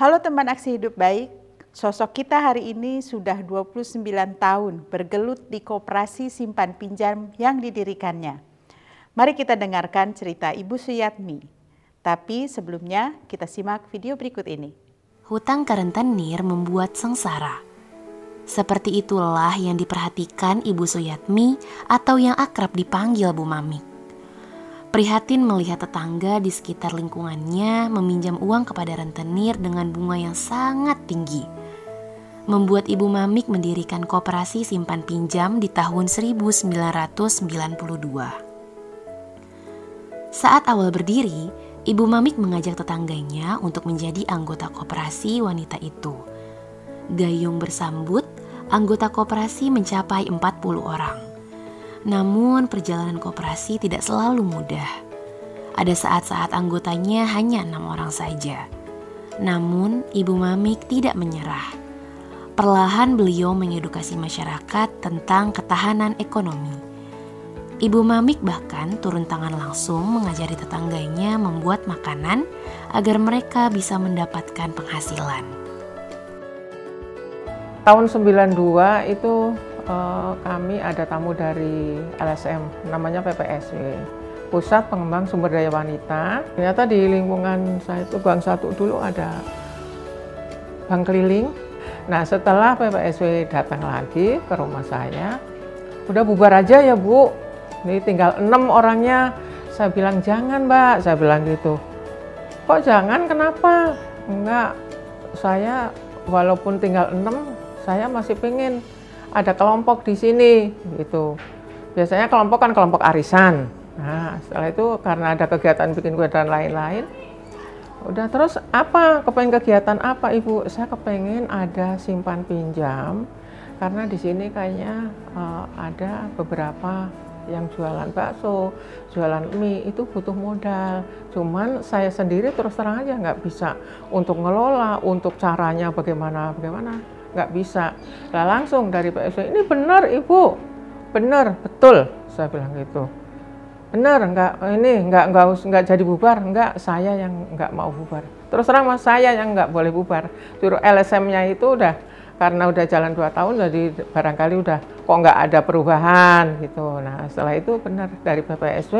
Halo teman aksi hidup baik, sosok kita hari ini sudah 29 tahun bergelut di koperasi simpan pinjam yang didirikannya. Mari kita dengarkan cerita Ibu Suyatmi. Tapi sebelumnya kita simak video berikut ini. Hutang karentenir membuat sengsara. Seperti itulah yang diperhatikan Ibu Suyatmi atau yang akrab dipanggil Bu Mamik. Prihatin melihat tetangga di sekitar lingkungannya meminjam uang kepada rentenir dengan bunga yang sangat tinggi. Membuat Ibu Mamik mendirikan koperasi simpan pinjam di tahun 1992. Saat awal berdiri, Ibu Mamik mengajak tetangganya untuk menjadi anggota koperasi wanita itu. Gayung bersambut, anggota koperasi mencapai 40 orang. Namun perjalanan kooperasi tidak selalu mudah. Ada saat-saat anggotanya hanya enam orang saja. Namun Ibu Mamik tidak menyerah. Perlahan beliau mengedukasi masyarakat tentang ketahanan ekonomi. Ibu Mamik bahkan turun tangan langsung mengajari tetangganya membuat makanan agar mereka bisa mendapatkan penghasilan. Tahun 92 itu uh, kami ada tamu dari LSM, namanya PPSW, Pusat Pengembang Sumber Daya Wanita. Ternyata di lingkungan saya itu Bank Satu dulu ada bank keliling. Nah setelah PPSW datang lagi ke rumah saya, udah bubar aja ya Bu. Ini tinggal enam orangnya. Saya bilang jangan Mbak, saya bilang gitu. Kok jangan? Kenapa? Enggak, saya walaupun tinggal enam, saya masih pengen ada kelompok di sini gitu. Biasanya kelompok kan kelompok arisan. Nah, setelah itu karena ada kegiatan bikin kue dan lain-lain, udah terus apa? Kepengen kegiatan apa, Ibu? Saya kepengen ada simpan pinjam karena di sini kayaknya uh, ada beberapa yang jualan bakso, jualan mie itu butuh modal. Cuman saya sendiri terus terang aja nggak bisa untuk ngelola, untuk caranya bagaimana, bagaimana nggak bisa. Lah langsung dari Pak PSW, ini benar Ibu, benar, betul, saya bilang gitu. Benar, nggak ini nggak nggak nggak jadi bubar, nggak saya yang nggak mau bubar. Terus terang mas saya yang nggak boleh bubar. Suruh LSM-nya itu udah karena udah jalan dua tahun jadi barangkali udah kok nggak ada perubahan gitu. Nah setelah itu benar dari PPSW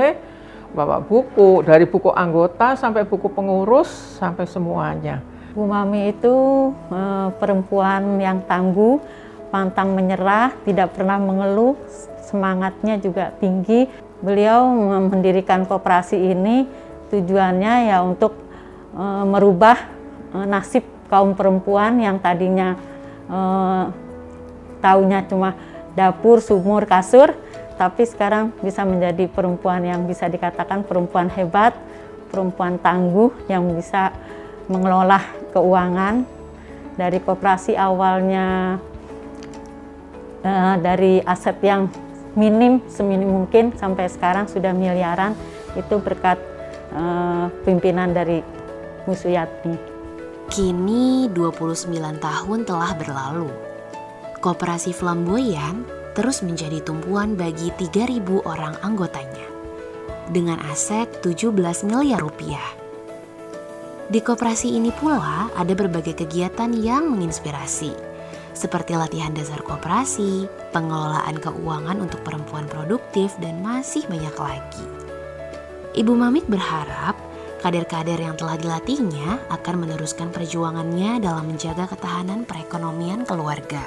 bawa buku dari buku anggota sampai buku pengurus sampai semuanya Bu Mami itu e, perempuan yang tangguh, pantang menyerah, tidak pernah mengeluh, semangatnya juga tinggi. Beliau mendirikan koperasi ini tujuannya ya untuk e, merubah e, nasib kaum perempuan yang tadinya taunya cuma dapur, sumur, kasur, tapi sekarang bisa menjadi perempuan yang bisa dikatakan perempuan hebat, perempuan tangguh yang bisa mengelola keuangan dari koperasi awalnya uh, dari aset yang minim seminim mungkin sampai sekarang sudah miliaran itu berkat uh, pimpinan dari Musuyati. Kini 29 tahun telah berlalu. Koperasi Flamboyan terus menjadi tumpuan bagi 3.000 orang anggotanya dengan aset 17 miliar rupiah. Di koperasi ini pula ada berbagai kegiatan yang menginspirasi, seperti latihan dasar koperasi, pengelolaan keuangan untuk perempuan produktif, dan masih banyak lagi. Ibu Mamik berharap kader-kader yang telah dilatihnya akan meneruskan perjuangannya dalam menjaga ketahanan perekonomian keluarga.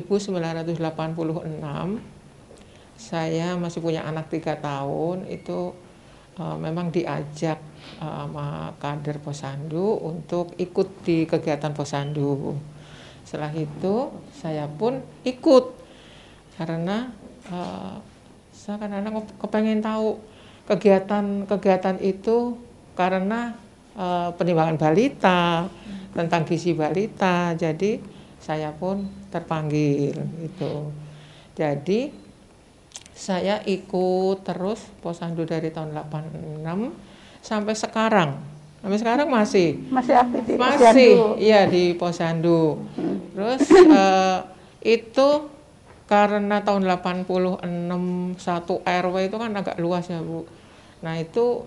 1986 saya masih punya anak tiga tahun itu uh, memang diajak uh, sama kader Posandu untuk ikut di kegiatan Posandu. Setelah itu saya pun ikut karena uh, saya kadang-kadang kepengen tahu kegiatan-kegiatan itu karena uh, penimbangan balita tentang gizi balita jadi saya pun terpanggil itu. Jadi saya ikut terus Posandu dari tahun 86 sampai sekarang Sampai sekarang masih. Masih aktif di Masih, iya di Posyandu. Terus eh, itu karena tahun 86 satu RW itu kan agak luas ya Bu. Nah itu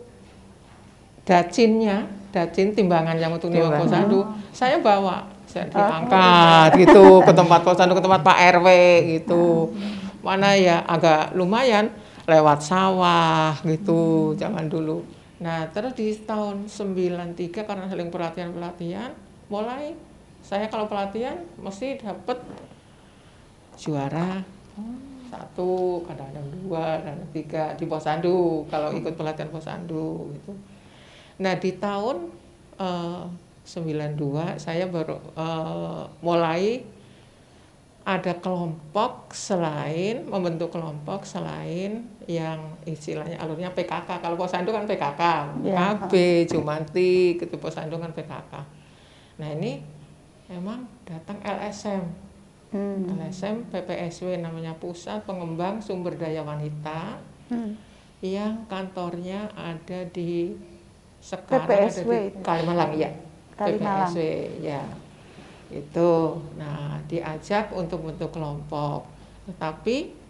dacinnya, dacin timbangan yang untuk nimbang Posyandu, saya bawa, saya diangkat gitu ke tempat Posyandu, ke tempat Pak RW gitu. Mana ya agak lumayan lewat sawah gitu zaman dulu. Nah terus di tahun 93 karena saling pelatihan-pelatihan, mulai saya kalau pelatihan mesti dapat juara satu, kadang-kadang dua, dan tiga di Posyandu kalau ikut pelatihan Posyandu gitu. Nah di tahun eh, 92 saya baru eh, mulai ada kelompok selain membentuk kelompok selain yang istilahnya alurnya PKK. Kalau Posyandu kan PKK, Ya. KB, Jumanti, gitu Posyandu kan PKK. Nah ini emang datang LSM Hmm. LSM PPSW namanya Pusat Pengembang Sumber Daya Wanita Hmm. yang kantornya ada di sekarang ada PPSW di itu. Kalimalang ya. Kalimalang. PPSW ya. Itu. Nah, diajak untuk bentuk kelompok. Tetapi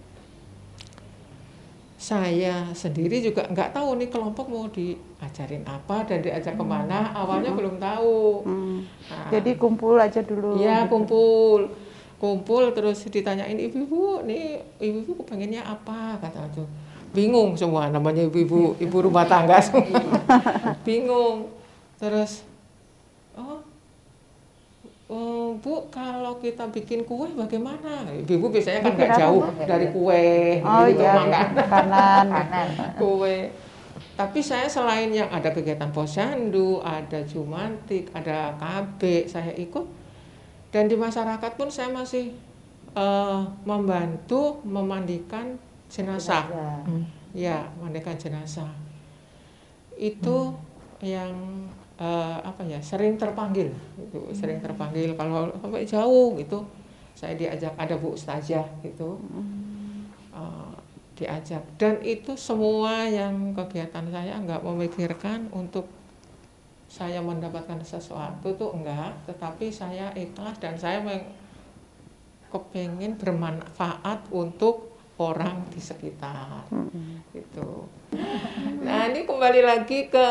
saya sendiri juga nggak tahu nih kelompok mau diajarin apa dan diajak ke mana awalnya belum tahu. Hmm. Nah, Jadi kumpul aja dulu. Iya gitu. kumpul, kumpul terus ditanyain ibu-ibu, nih ibu-ibu pengennya apa kata tuh. Bingung semua namanya ibu-ibu, ibu rumah tangga semua. Bingung. Terus, oh, oh, bu kalau kita bikin kue bagaimana? Ibu-ibu biasanya kan nggak apa, jauh Bu? dari kue, Oh gitu iya, makan kanan. kue. Tapi saya selain yang ada kegiatan posyandu, ada jumantik, ada KB, saya ikut. Dan di masyarakat pun saya masih eh, membantu memandikan jenazah. Ya, memandikan jenazah. Itu yang eh, apa ya sering terpanggil, itu sering terpanggil. Kalau sampai jauh gitu. Saya diajak ada Bu Ustazah gitu. Eh, diajak. Dan itu semua yang kegiatan saya nggak memikirkan untuk saya mendapatkan sesuatu tuh enggak. Tetapi saya ikhlas dan saya meng- kepengen bermanfaat untuk orang di sekitar. Gitu. Nah ini kembali lagi ke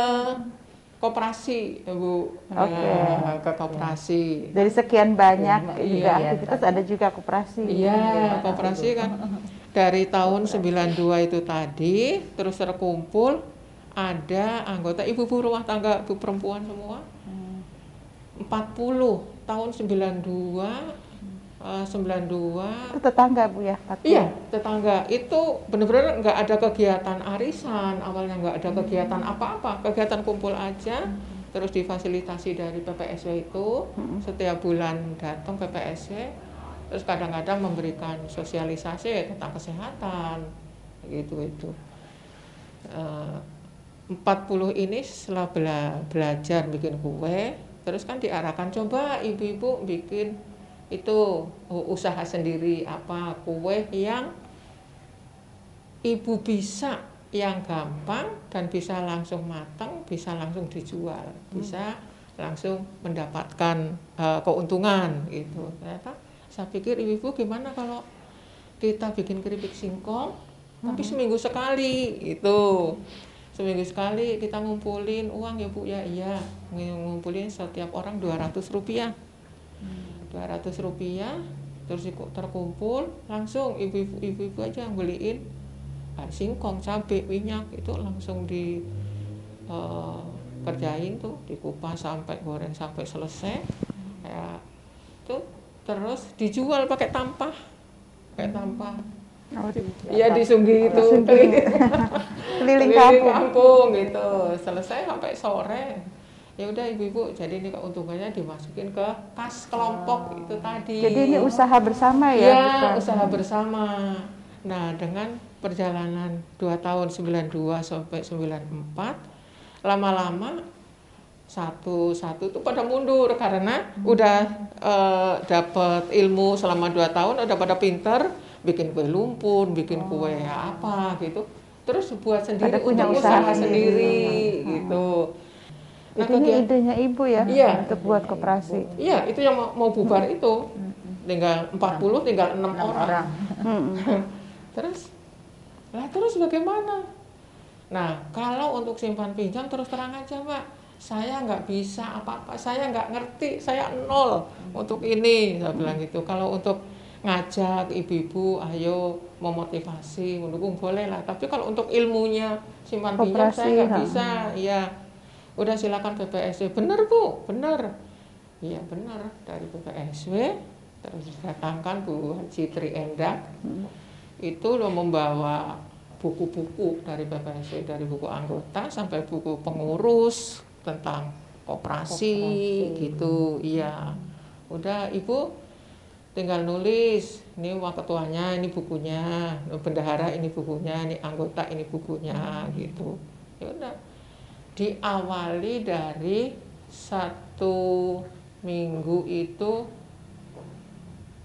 koperasi ya bu Oke. Nah, ke koperasi Dari sekian banyak Iya, juga iya. aktivitas ada juga koperasi. Iya, koperasi kan dari tahun 92 itu tadi terus terkumpul ada anggota ibu-ibu rumah tangga ibu perempuan semua 40 tahun 92 eh, 92 Itu tetangga Bu ya, Pak? Iya, tetangga. Itu benar-benar nggak ada kegiatan arisan, awalnya nggak ada kegiatan apa-apa, kegiatan kumpul aja, terus difasilitasi dari PPSW itu. Setiap bulan datang PPSW, terus kadang-kadang memberikan sosialisasi tentang kesehatan, gitu itu. Eh, 40 ini setelah bela- belajar bikin kue, terus kan diarahkan coba ibu-ibu bikin itu usaha sendiri apa kue yang ibu bisa yang gampang dan bisa langsung matang, bisa langsung dijual, bisa langsung mendapatkan uh, keuntungan gitu. Ternyata saya pikir ibu-ibu gimana kalau kita bikin keripik singkong tapi seminggu sekali gitu. Seminggu sekali kita ngumpulin uang ya Bu ya iya, ngumpulin setiap orang 200 rupiah. 200 rupiah terus ikut terkumpul langsung ibu-ibu ibu-ibu aja yang beliin ah, singkong cabai minyak itu langsung di kerjain tuh dikupas sampai goreng sampai selesai ya itu terus dijual pakai tampah pakai tampah Oh, di- iya di Sunggi itu. Keliling kampung. kampung gitu selesai sampai sore ya udah ibu-ibu jadi ini keuntungannya dimasukin ke kas kelompok itu tadi. Jadi ini usaha bersama ya? ya bukan? usaha bersama. Nah dengan perjalanan 2 tahun 92 sampai 94 lama-lama satu-satu tuh pada mundur karena udah eh, dapat ilmu selama 2 tahun udah pada pinter bikin kue lumpur bikin kue apa gitu. Terus buat sendiri Pada punya usaha usaha sendiri. sendiri. gitu Nah, kegiatan- idenya ibu ya Iya. untuk buat koperasi. Iya, itu yang mau, mau bubar itu. Tinggal 40, tinggal 6 orang. Mm-mm. Terus, lah terus bagaimana? Nah, kalau untuk simpan pinjam terus terang aja, Mbak. Saya nggak bisa apa-apa, saya nggak ngerti, saya nol untuk ini, saya bilang gitu. Kalau untuk ngajak ibu-ibu, ayo memotivasi, mendukung boleh lah. Tapi kalau untuk ilmunya simpan pinjam saya nggak bisa, iya. Udah silakan PPSW, bener bu, bener. Iya bener. Dari PPSW, terus datangkan Bu Haji Tri Endak, itu lo membawa buku-buku dari PPSW, dari buku anggota sampai buku pengurus tentang koperasi, gitu, iya. Udah ibu tinggal nulis, ini uang ketuanya, ini bukunya, bendahara ini bukunya, ini anggota ini bukunya, gitu. Ya udah, diawali dari satu minggu itu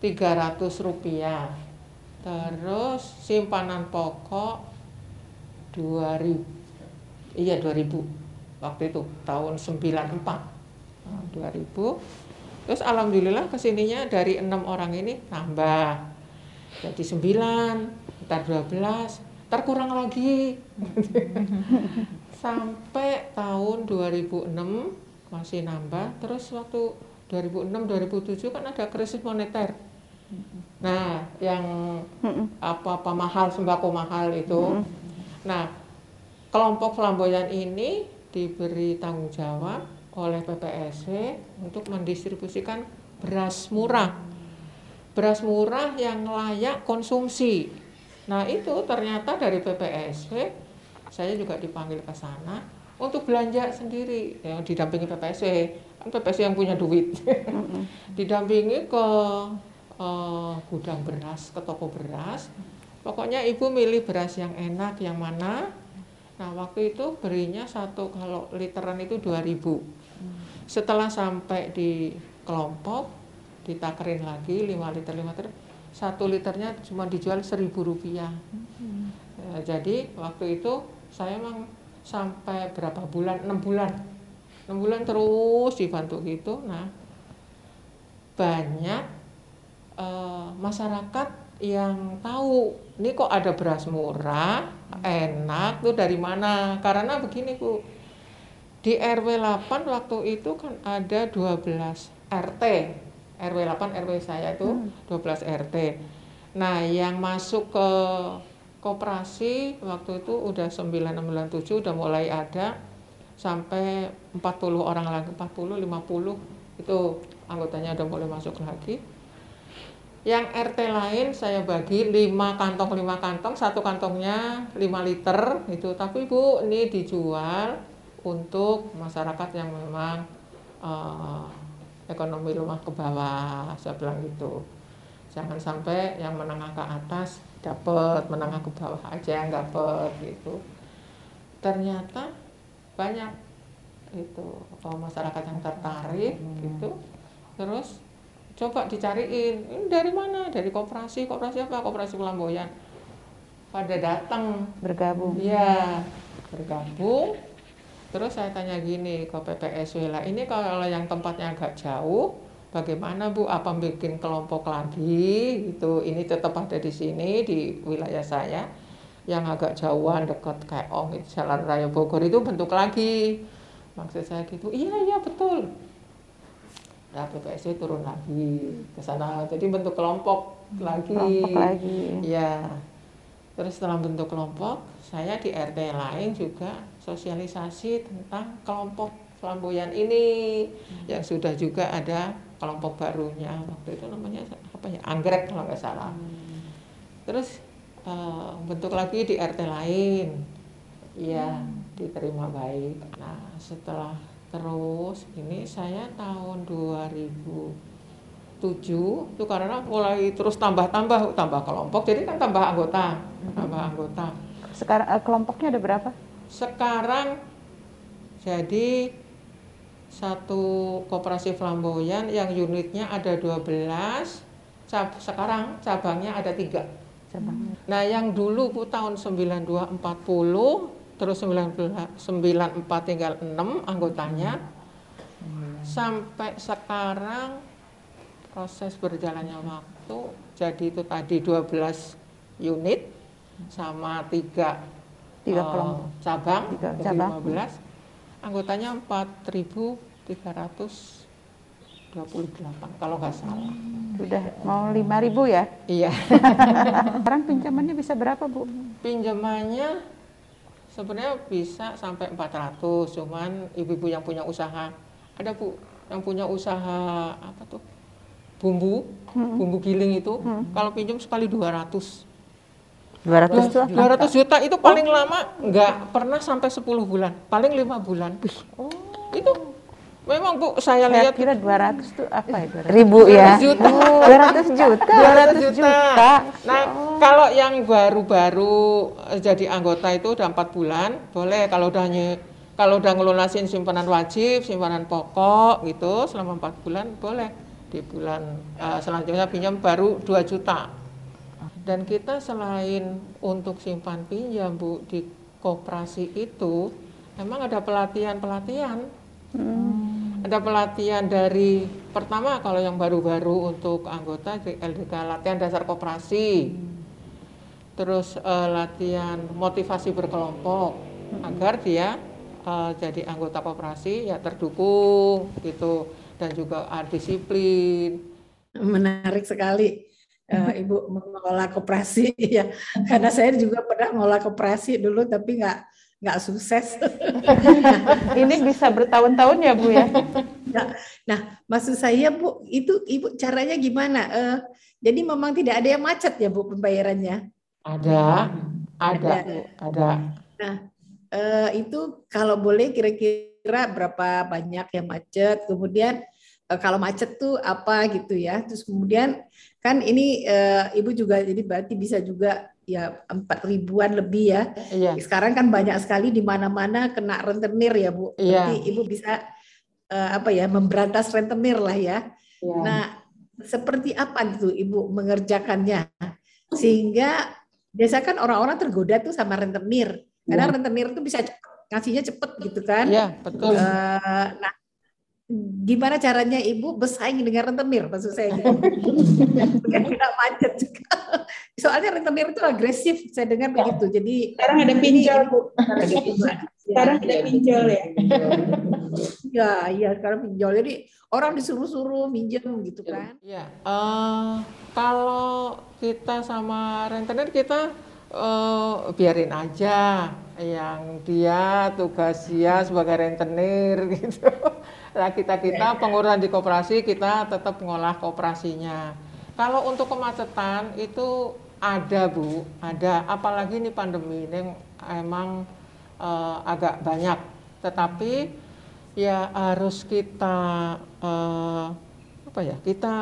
300 rupiah. Terus simpanan pokok 2000 iya 2000 waktu itu tahun 94 Nah, 2000 terus alhamdulillah ke sininya dari enam orang ini tambah jadi 9 ntar 12 ntar kurang lagi sampai tahun 2006 masih nambah terus waktu 2006 2007 kan ada krisis moneter. Nah yang apa-apa mahal sembako mahal itu. Nah kelompok flamboyan ini diberi tanggung jawab oleh PPSW untuk mendistribusikan beras murah. Beras murah yang layak konsumsi. Nah itu ternyata dari PPSW saya juga dipanggil ke sana untuk belanja sendiri yang didampingi PPSW kan PPSW yang punya duit. Didampingi ke eh, gudang beras ke toko beras. Pokoknya ibu milih beras yang enak yang mana. Nah waktu itu berinya satu kalau literan itu 2000 setelah sampai di kelompok ditakerin lagi 5 liter 5 liter satu liternya cuma dijual seribu rupiah. Ya, jadi waktu itu saya emang sampai berapa bulan? 6 bulan. 6 bulan terus dibantu gitu. Nah, banyak eh, masyarakat yang tahu ini kok ada beras murah, enak tuh dari mana? Karena begini, Bu. Di RW 8 waktu itu kan ada 12 RT. RW 8 RW saya itu 12 RT. Nah, yang masuk ke koperasi waktu itu udah 997 udah mulai ada. Sampai 40 orang lagi 40 50 itu anggotanya udah mulai masuk lagi. Yang RT lain saya bagi 5 kantong 5 kantong. Satu kantongnya 5 liter gitu. Tapi Bu ini dijual untuk masyarakat yang memang eh, ekonomi rumah ke bawah saya bilang gitu. Jangan sampai yang menengah ke atas dapat menengah ke bawah aja yang dapat gitu. Ternyata banyak itu oh, masyarakat yang tertarik gitu. Terus coba dicariin ini dari mana? Dari koperasi koperasi apa? Koperasi Pelamboyan. Pada datang. Bergabung. Iya, bergabung. Terus saya tanya gini ke PPSW lah, ini kalau yang tempatnya agak jauh, bagaimana Bu? Apa bikin kelompok lagi? Gitu. Ini tetap ada di sini di wilayah saya. Yang agak jauhan dekat Keong, itu Jalan Raya Bogor itu bentuk lagi. Maksud saya gitu, iya iya betul. Nah PPSW turun lagi ke sana, jadi bentuk kelompok lagi. Kelompok lagi. Ya, terus setelah bentuk kelompok, saya di RT lain juga sosialisasi tentang kelompok flamboyan ini yang sudah juga ada kelompok barunya waktu itu namanya apa ya anggrek kalau nggak salah. Terus eh, bentuk lagi di RT lain, ya diterima baik. Nah setelah terus ini saya tahun 2007 itu karena mulai terus tambah-tambah tambah kelompok jadi kan tambah anggota tambah anggota Sekarang eh, kelompoknya ada berapa? sekarang jadi satu koperasi flamboyan yang unitnya ada 12 cab sekarang cabangnya ada tiga Cabang. Nah, yang dulu Bu tahun 9240 terus 94 tinggal 6 anggotanya. Sampai sekarang proses berjalannya waktu jadi itu tadi 12 unit sama tiga, Tiga kelompok. cabang, Tiga cabang. 15. Anggotanya 4.328 kalau nggak salah. Sudah mau 5.000 ya? Iya. Sekarang pinjamannya bisa berapa, Bu? Pinjamannya sebenarnya bisa sampai 400, cuman ibu-ibu yang punya usaha ada Bu yang punya usaha apa tuh? bumbu, bumbu giling itu kalau pinjam sekali 200. 200 itu apa? 200 juta itu paling lama nggak pernah sampai 10 bulan, paling lima bulan. Oh. Itu memang Bu saya Saya lihat kira 200 itu apa ya? 200? Ribu ya. 200 juta. 200 juta. 200 juta. Nah, kalau yang baru-baru eh, jadi anggota itu udah empat bulan, boleh kalau udah nye- kalau udah ngelunasin simpanan wajib, simpanan pokok gitu selama empat bulan boleh di bulan eh, selanjutnya pinjam baru 2 juta. Dan kita selain untuk simpan pinjam Bu di koperasi itu memang ada pelatihan-pelatihan. Ada pelatihan dari pertama kalau yang baru-baru untuk anggota di LDK latihan dasar koperasi. Terus eh, latihan motivasi berkelompok agar dia eh, jadi anggota koperasi ya terdukung gitu. Dan juga disiplin menarik sekali eh, ibu mengelola koperasi ya. Karena saya juga pernah mengelola koperasi dulu tapi nggak nggak sukses. Ini bisa bertahun-tahun ya, Bu ya? nah maksud saya bu itu ibu caranya gimana? Eh, jadi memang tidak ada yang macet ya bu pembayarannya? Ada ada Ada. ada. Eh, itu kalau boleh kira-kira berapa banyak yang macet kemudian kalau macet tuh apa gitu ya? Terus kemudian kan ini eh, ibu juga jadi berarti bisa juga ya empat ribuan lebih ya iya sekarang kan banyak sekali di mana-mana kena rentenir ya bu Iya. Berarti ibu bisa eh, apa ya memberantas rentenir lah ya iya. Nah, seperti apa itu Ibu mengerjakannya? Sehingga biasa kan orang-orang tergoda tuh sama rentenir. Karena rentenir tuh bisa cepet, ngasihnya cepet gitu kan. iya betul Eh, nah, gimana caranya Ibu bersaing dengan rentenir? Maksud saya gitu. Biar tidak macet juga. Soalnya rentenir itu agresif, saya dengar begitu. Jadi Sekarang ada pinjol, Bu. Sekarang Ya, ada pinjol ya. ya, iya sekarang pinjol. Jadi orang disuruh-suruh minjem gitu kan. Iya, eh, kalau kita sama rentenir kita eh, biarin aja yang dia tugas dia sebagai rentenir gitu. Nah kita kita pengurusan di koperasi kita tetap mengolah koperasinya. Kalau untuk kemacetan itu ada bu, ada. Apalagi ini pandemi ini emang eh, agak banyak. Tetapi ya harus kita eh, apa ya kita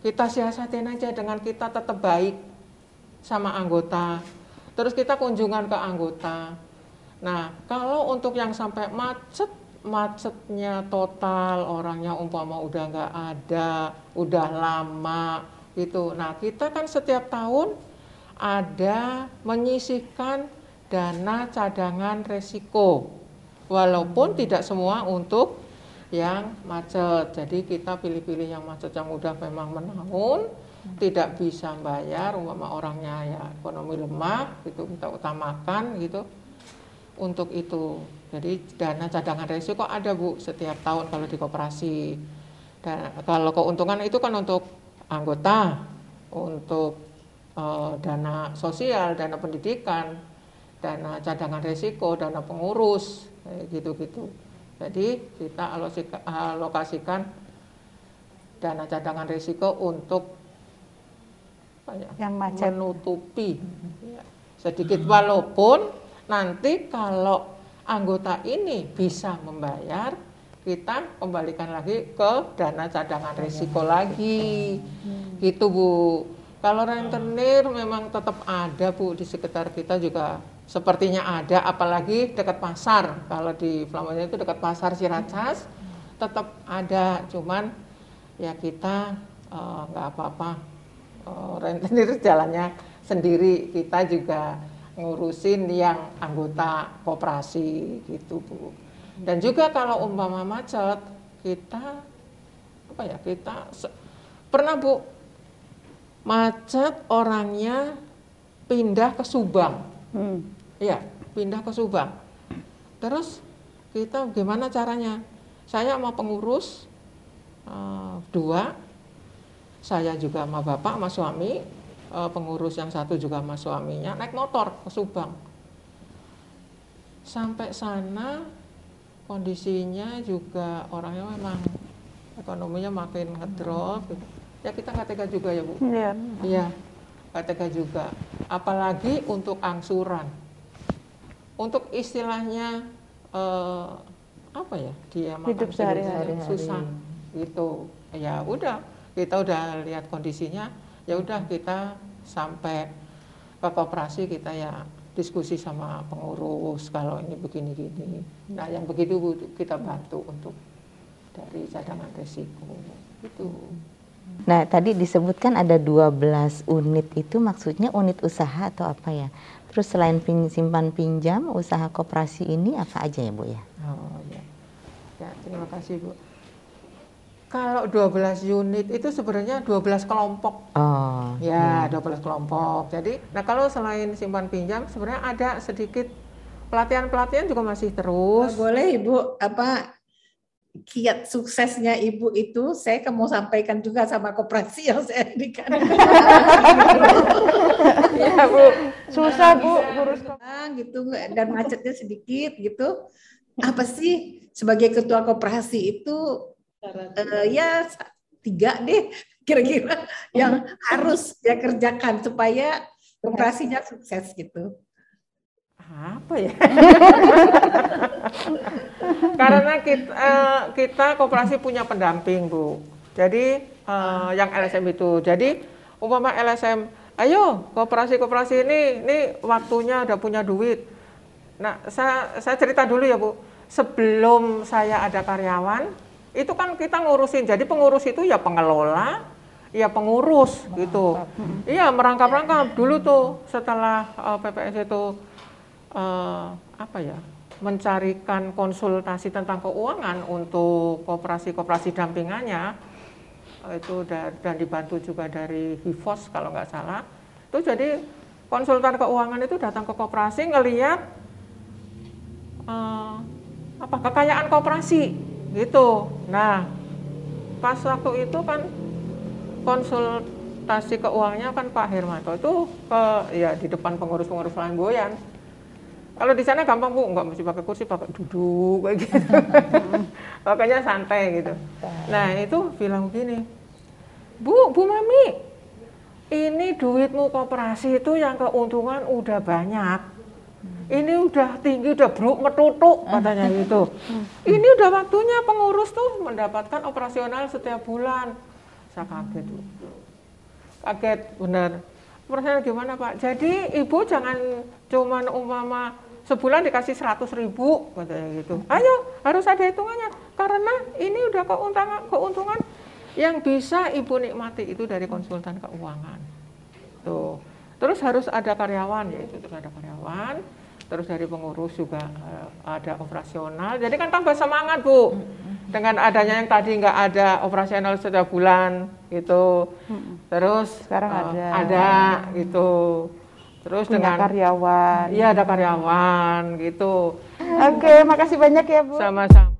kita siasatin aja dengan kita tetap baik sama anggota terus kita kunjungan ke anggota nah kalau untuk yang sampai macet macetnya total orangnya umpama udah nggak ada udah lama gitu. Nah kita kan setiap tahun ada menyisihkan dana cadangan resiko. Walaupun tidak semua untuk yang macet. Jadi kita pilih-pilih yang macet yang udah memang menahun, tidak bisa bayar, umpama orangnya ya ekonomi lemah, gitu kita utamakan gitu. Untuk itu. Jadi dana cadangan resiko ada bu setiap tahun kalau di koperasi. Dan kalau keuntungan itu kan untuk anggota, untuk eh, dana sosial, dana pendidikan, dana cadangan resiko, dana pengurus, gitu-gitu. Jadi kita alokasikan dana cadangan risiko untuk ya, Yang macet. menutupi ya, sedikit walaupun nanti kalau anggota ini bisa membayar kita kembalikan lagi ke dana cadangan risiko lagi. Gitu Bu. Kalau rentenir memang tetap ada Bu di sekitar kita juga sepertinya ada apalagi dekat pasar. Kalau di Flamonya itu dekat pasar Ciracas tetap ada. Cuman ya kita eh, nggak apa-apa. Eh, rentenir jalannya sendiri. Kita juga ngurusin yang anggota koperasi gitu Bu. Dan juga kalau umpama macet, kita apa ya? Kita pernah Bu macet orangnya pindah ke Subang. Hmm. Iya, pindah ke Subang. Terus kita gimana caranya? Saya sama pengurus uh, dua, saya juga sama bapak, sama suami, uh, pengurus yang satu juga sama suaminya naik motor ke Subang. Sampai sana kondisinya juga orangnya memang ekonominya makin ngedrop gitu. ya kita nggak tega juga ya bu? Iya. Iya nggak tega juga. Apalagi untuk angsuran. Untuk istilahnya eh, apa ya? Dia hidup sehari-hari. susah. Gitu. Ya udah kita udah lihat kondisinya ya udah kita sampai ke koperasi kita ya diskusi sama pengurus kalau ini begini gini. Nah yang begitu kita bantu untuk dari cadangan resiko itu. Nah tadi disebutkan ada 12 unit itu maksudnya unit usaha atau apa ya? Terus selain pin, simpan pinjam usaha koperasi ini apa aja ya Bu ya? Oh ya, ya terima kasih Bu kalau 12 unit itu sebenarnya 12 kelompok. Oh. Ya, iya. 12 kelompok. Jadi, nah kalau selain simpan pinjam sebenarnya ada sedikit pelatihan-pelatihan juga masih terus. Oh, boleh Ibu apa kiat suksesnya Ibu itu saya mau sampaikan juga sama koperasi yang saya dirikan. ya Bu, susah Bu ngurus gitu dan macetnya sedikit gitu. Apa sih sebagai ketua koperasi itu uh, ya tiga deh kira-kira yang harus dia kerjakan supaya operasinya sukses gitu. Apa ya? Karena kita, uh, kita kooperasi punya pendamping bu. Jadi uh, yang LSM itu. Jadi umpama LSM, ayo kooperasi-kooperasi ini, ini waktunya udah punya duit. Nah, saya, saya cerita dulu ya bu. Sebelum saya ada karyawan, itu kan kita ngurusin. Jadi pengurus itu ya pengelola, ya pengurus gitu. Iya merangkap-rangkap dulu tuh setelah uh, eh, PPS itu uh, apa ya mencarikan konsultasi tentang keuangan untuk kooperasi-kooperasi dampingannya itu dan, dan dibantu juga dari Hivos kalau nggak salah. Itu jadi konsultan keuangan itu datang ke kooperasi ngeliat uh, apa kekayaan kooperasi gitu. Nah pas waktu itu kan konsultasi keuangannya kan Pak Hermanto itu ke ya di depan pengurus-pengurus flamboyan kalau di sana gampang bu, nggak mesti pakai kursi, pakai duduk kayak gitu. Makanya santai gitu. Nah itu bilang begini, bu, bu mami, ini duitmu kooperasi itu yang keuntungan udah banyak ini udah tinggi, udah bruk metutuk katanya gitu. Ini udah waktunya pengurus tuh mendapatkan operasional setiap bulan. Saya kaget tuh. Kaget benar. Operasional gimana Pak? Jadi ibu jangan cuman umpama sebulan dikasih 100 ribu katanya gitu. Ayo harus ada hitungannya karena ini udah keuntungan keuntungan yang bisa ibu nikmati itu dari konsultan keuangan. Tuh. Terus harus ada karyawan yaitu terus ada karyawan terus dari pengurus juga uh, ada operasional. Jadi kan tambah semangat bu. Dengan adanya yang tadi nggak ada operasional setiap bulan gitu. Terus sekarang uh, ada. Ada gitu. Terus Punya dengan karyawan. Iya ada karyawan gitu. Oke, makasih banyak ya bu. Sama-sama.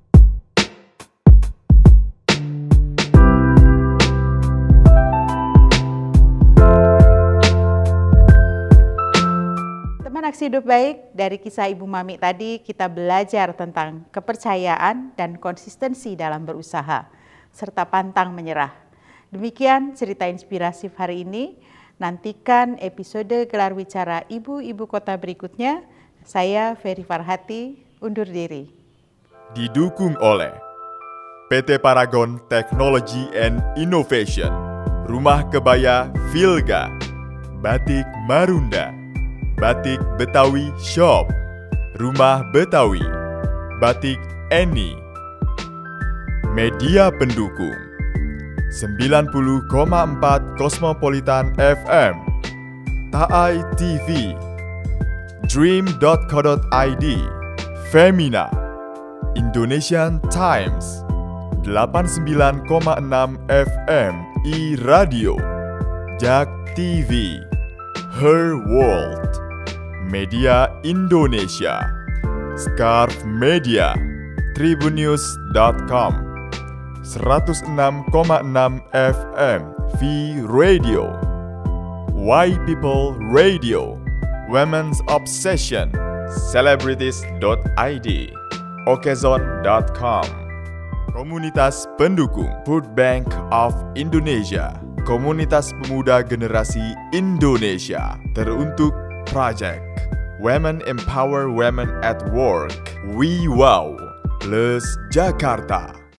Aksi Hidup Baik, dari kisah Ibu Mami tadi kita belajar tentang kepercayaan dan konsistensi dalam berusaha, serta pantang menyerah. Demikian cerita inspiratif hari ini. Nantikan episode gelar wicara Ibu-Ibu Kota berikutnya. Saya Ferry Farhati, undur diri. Didukung oleh PT Paragon Technology and Innovation, Rumah Kebaya Vilga, Batik Marunda, Batik Betawi Shop, Rumah Betawi, Batik Eni, Media Pendukung. 90,4 Kosmopolitan FM, Taai TV, dream.co.id, Femina, Indonesian Times, 89,6 FM i Radio, Jak TV, Her World, Media Indonesia, Scarf Media, Tribunnews.com, 106,6 FM V Radio, Why People Radio, Women's Obsession, Celebrities.id, Okezon.com, Komunitas Pendukung Food Bank of Indonesia, Komunitas Pemuda Generasi Indonesia, teruntuk Project Women Empower Women at Work, We Wow, plus Jakarta.